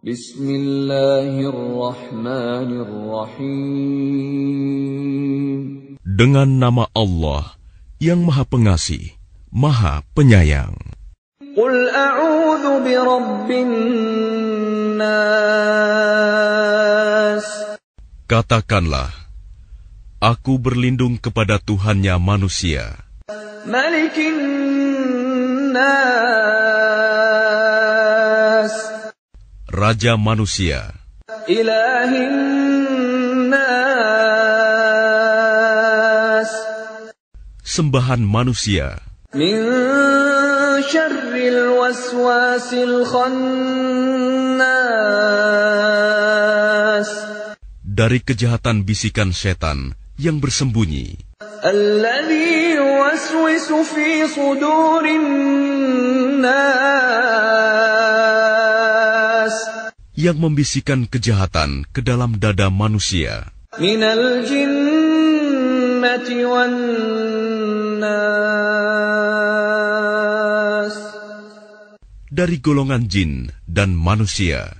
Bismillahirrahmanirrahim. Dengan nama Allah yang Maha Pengasih, Maha Penyayang. Qul a'udzu birabbin nas. Katakanlah, aku berlindung kepada Tuhannya manusia. Malikin nas. Raja manusia. Sembahan manusia. Min syarril waswasil khannas. Dari kejahatan bisikan setan yang bersembunyi. Alladhi yuwaswisu fi sudurin nas. Yang membisikkan kejahatan ke dalam dada manusia. Minal jinnati wan nas. Dari golongan jin dan manusia.